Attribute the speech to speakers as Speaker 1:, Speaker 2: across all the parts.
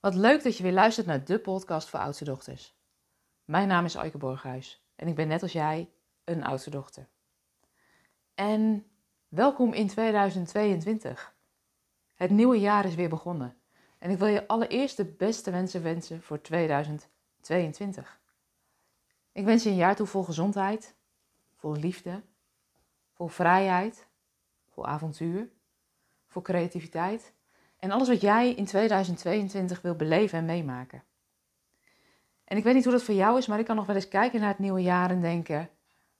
Speaker 1: Wat leuk dat je weer luistert naar de podcast voor oudste dochters. Mijn naam is Aike Borghuis en ik ben net als jij een oudste dochter. En welkom in 2022. Het nieuwe jaar is weer begonnen en ik wil je allereerst de beste wensen wensen voor 2022. Ik wens je een jaar toe vol gezondheid, vol liefde, vol vrijheid, vol avontuur, vol creativiteit en alles wat jij in 2022 wil beleven en meemaken. En ik weet niet hoe dat voor jou is, maar ik kan nog wel eens kijken naar het nieuwe jaar en denken: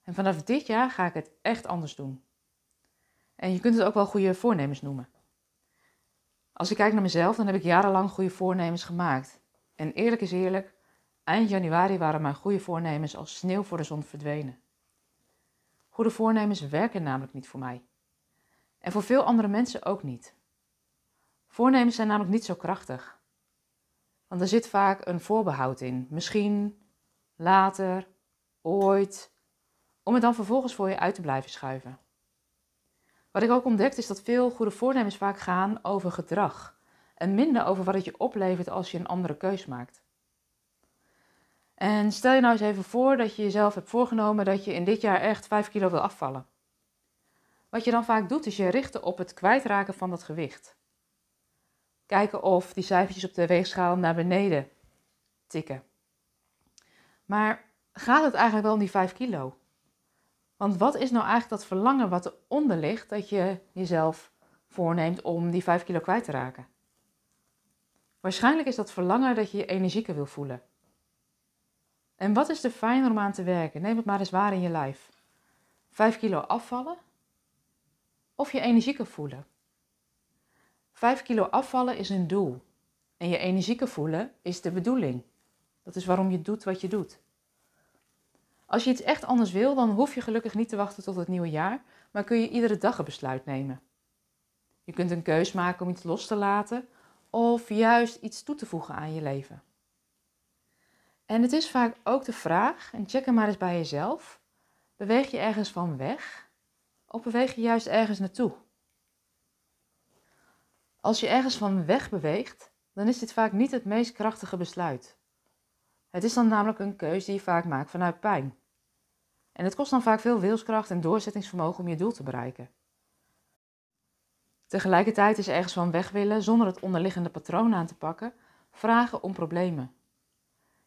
Speaker 1: en vanaf dit jaar ga ik het echt anders doen. En je kunt het ook wel goede voornemens noemen. Als ik kijk naar mezelf, dan heb ik jarenlang goede voornemens gemaakt. En eerlijk is eerlijk, eind januari waren mijn goede voornemens als sneeuw voor de zon verdwenen. Goede voornemens werken namelijk niet voor mij. En voor veel andere mensen ook niet. Voornemens zijn namelijk niet zo krachtig. Want er zit vaak een voorbehoud in. Misschien, later, ooit. Om het dan vervolgens voor je uit te blijven schuiven. Wat ik ook ontdekt is dat veel goede voornemens vaak gaan over gedrag. En minder over wat het je oplevert als je een andere keus maakt. En stel je nou eens even voor dat je jezelf hebt voorgenomen dat je in dit jaar echt 5 kilo wil afvallen. Wat je dan vaak doet is je richten op het kwijtraken van dat gewicht. Kijken of die cijfertjes op de weegschaal naar beneden tikken. Maar gaat het eigenlijk wel om die 5 kilo? Want wat is nou eigenlijk dat verlangen wat eronder ligt dat je jezelf voorneemt om die 5 kilo kwijt te raken? Waarschijnlijk is dat verlangen dat je je energieker wil voelen. En wat is er fijner om aan te werken? Neem het maar eens waar in je lijf. 5 kilo afvallen of je energieker voelen? 5 kilo afvallen is een doel. En je energieker voelen is de bedoeling. Dat is waarom je doet wat je doet. Als je iets echt anders wil, dan hoef je gelukkig niet te wachten tot het nieuwe jaar, maar kun je iedere dag een besluit nemen. Je kunt een keus maken om iets los te laten of juist iets toe te voegen aan je leven. En het is vaak ook de vraag, en check hem maar eens bij jezelf: beweeg je ergens van weg of beweeg je juist ergens naartoe? Als je ergens van weg beweegt, dan is dit vaak niet het meest krachtige besluit. Het is dan namelijk een keuze die je vaak maakt vanuit pijn. En het kost dan vaak veel wilskracht en doorzettingsvermogen om je doel te bereiken. Tegelijkertijd is ergens van weg willen zonder het onderliggende patroon aan te pakken, vragen om problemen.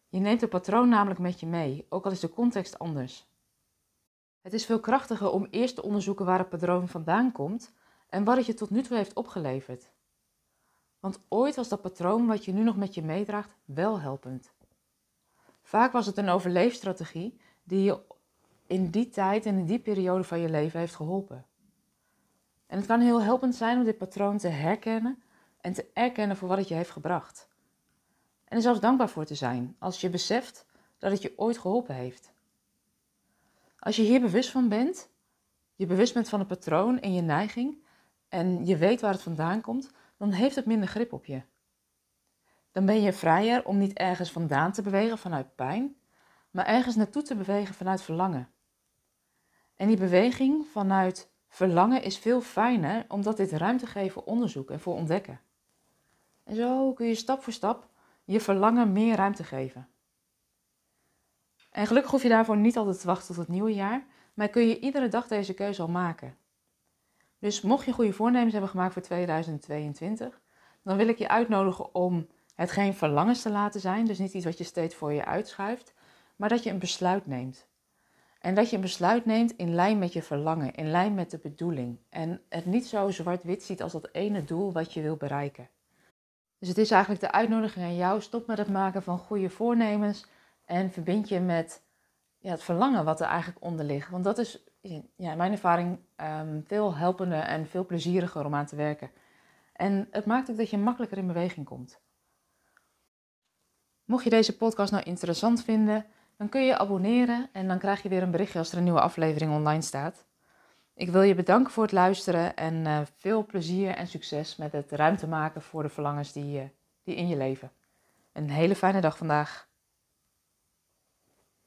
Speaker 1: Je neemt het patroon namelijk met je mee, ook al is de context anders. Het is veel krachtiger om eerst te onderzoeken waar het patroon vandaan komt en wat het je tot nu toe heeft opgeleverd. Want ooit was dat patroon wat je nu nog met je meedraagt wel helpend. Vaak was het een overleefstrategie die je in die tijd en in die periode van je leven heeft geholpen. En het kan heel helpend zijn om dit patroon te herkennen en te erkennen voor wat het je heeft gebracht. En er zelfs dankbaar voor te zijn als je beseft dat het je ooit geholpen heeft. Als je hier bewust van bent, je bewust bent van het patroon en je neiging en je weet waar het vandaan komt, dan heeft het minder grip op je. Dan ben je vrijer om niet ergens vandaan te bewegen vanuit pijn, maar ergens naartoe te bewegen vanuit verlangen. En die beweging vanuit verlangen is veel fijner, omdat dit ruimte geeft voor onderzoek en voor ontdekken. En zo kun je stap voor stap je verlangen meer ruimte geven. En gelukkig hoef je daarvoor niet altijd te wachten tot het nieuwe jaar, maar kun je iedere dag deze keuze al maken. Dus mocht je goede voornemens hebben gemaakt voor 2022, dan wil ik je uitnodigen om het geen verlangens te laten zijn, dus niet iets wat je steeds voor je uitschuift, maar dat je een besluit neemt. En dat je een besluit neemt in lijn met je verlangen, in lijn met de bedoeling. En het niet zo zwart-wit ziet als dat ene doel wat je wil bereiken. Dus het is eigenlijk de uitnodiging aan jou: stop met het maken van goede voornemens en verbind je met ja, het verlangen wat er eigenlijk onder ligt. Want dat is ja, in mijn ervaring um, veel helpender en veel plezieriger om aan te werken. En het maakt ook dat je makkelijker in beweging komt. Mocht je deze podcast nou interessant vinden, dan kun je je abonneren en dan krijg je weer een berichtje als er een nieuwe aflevering online staat. Ik wil je bedanken voor het luisteren en uh, veel plezier en succes met het ruimte maken voor de verlangens die, uh, die in je leven. Een hele fijne dag vandaag.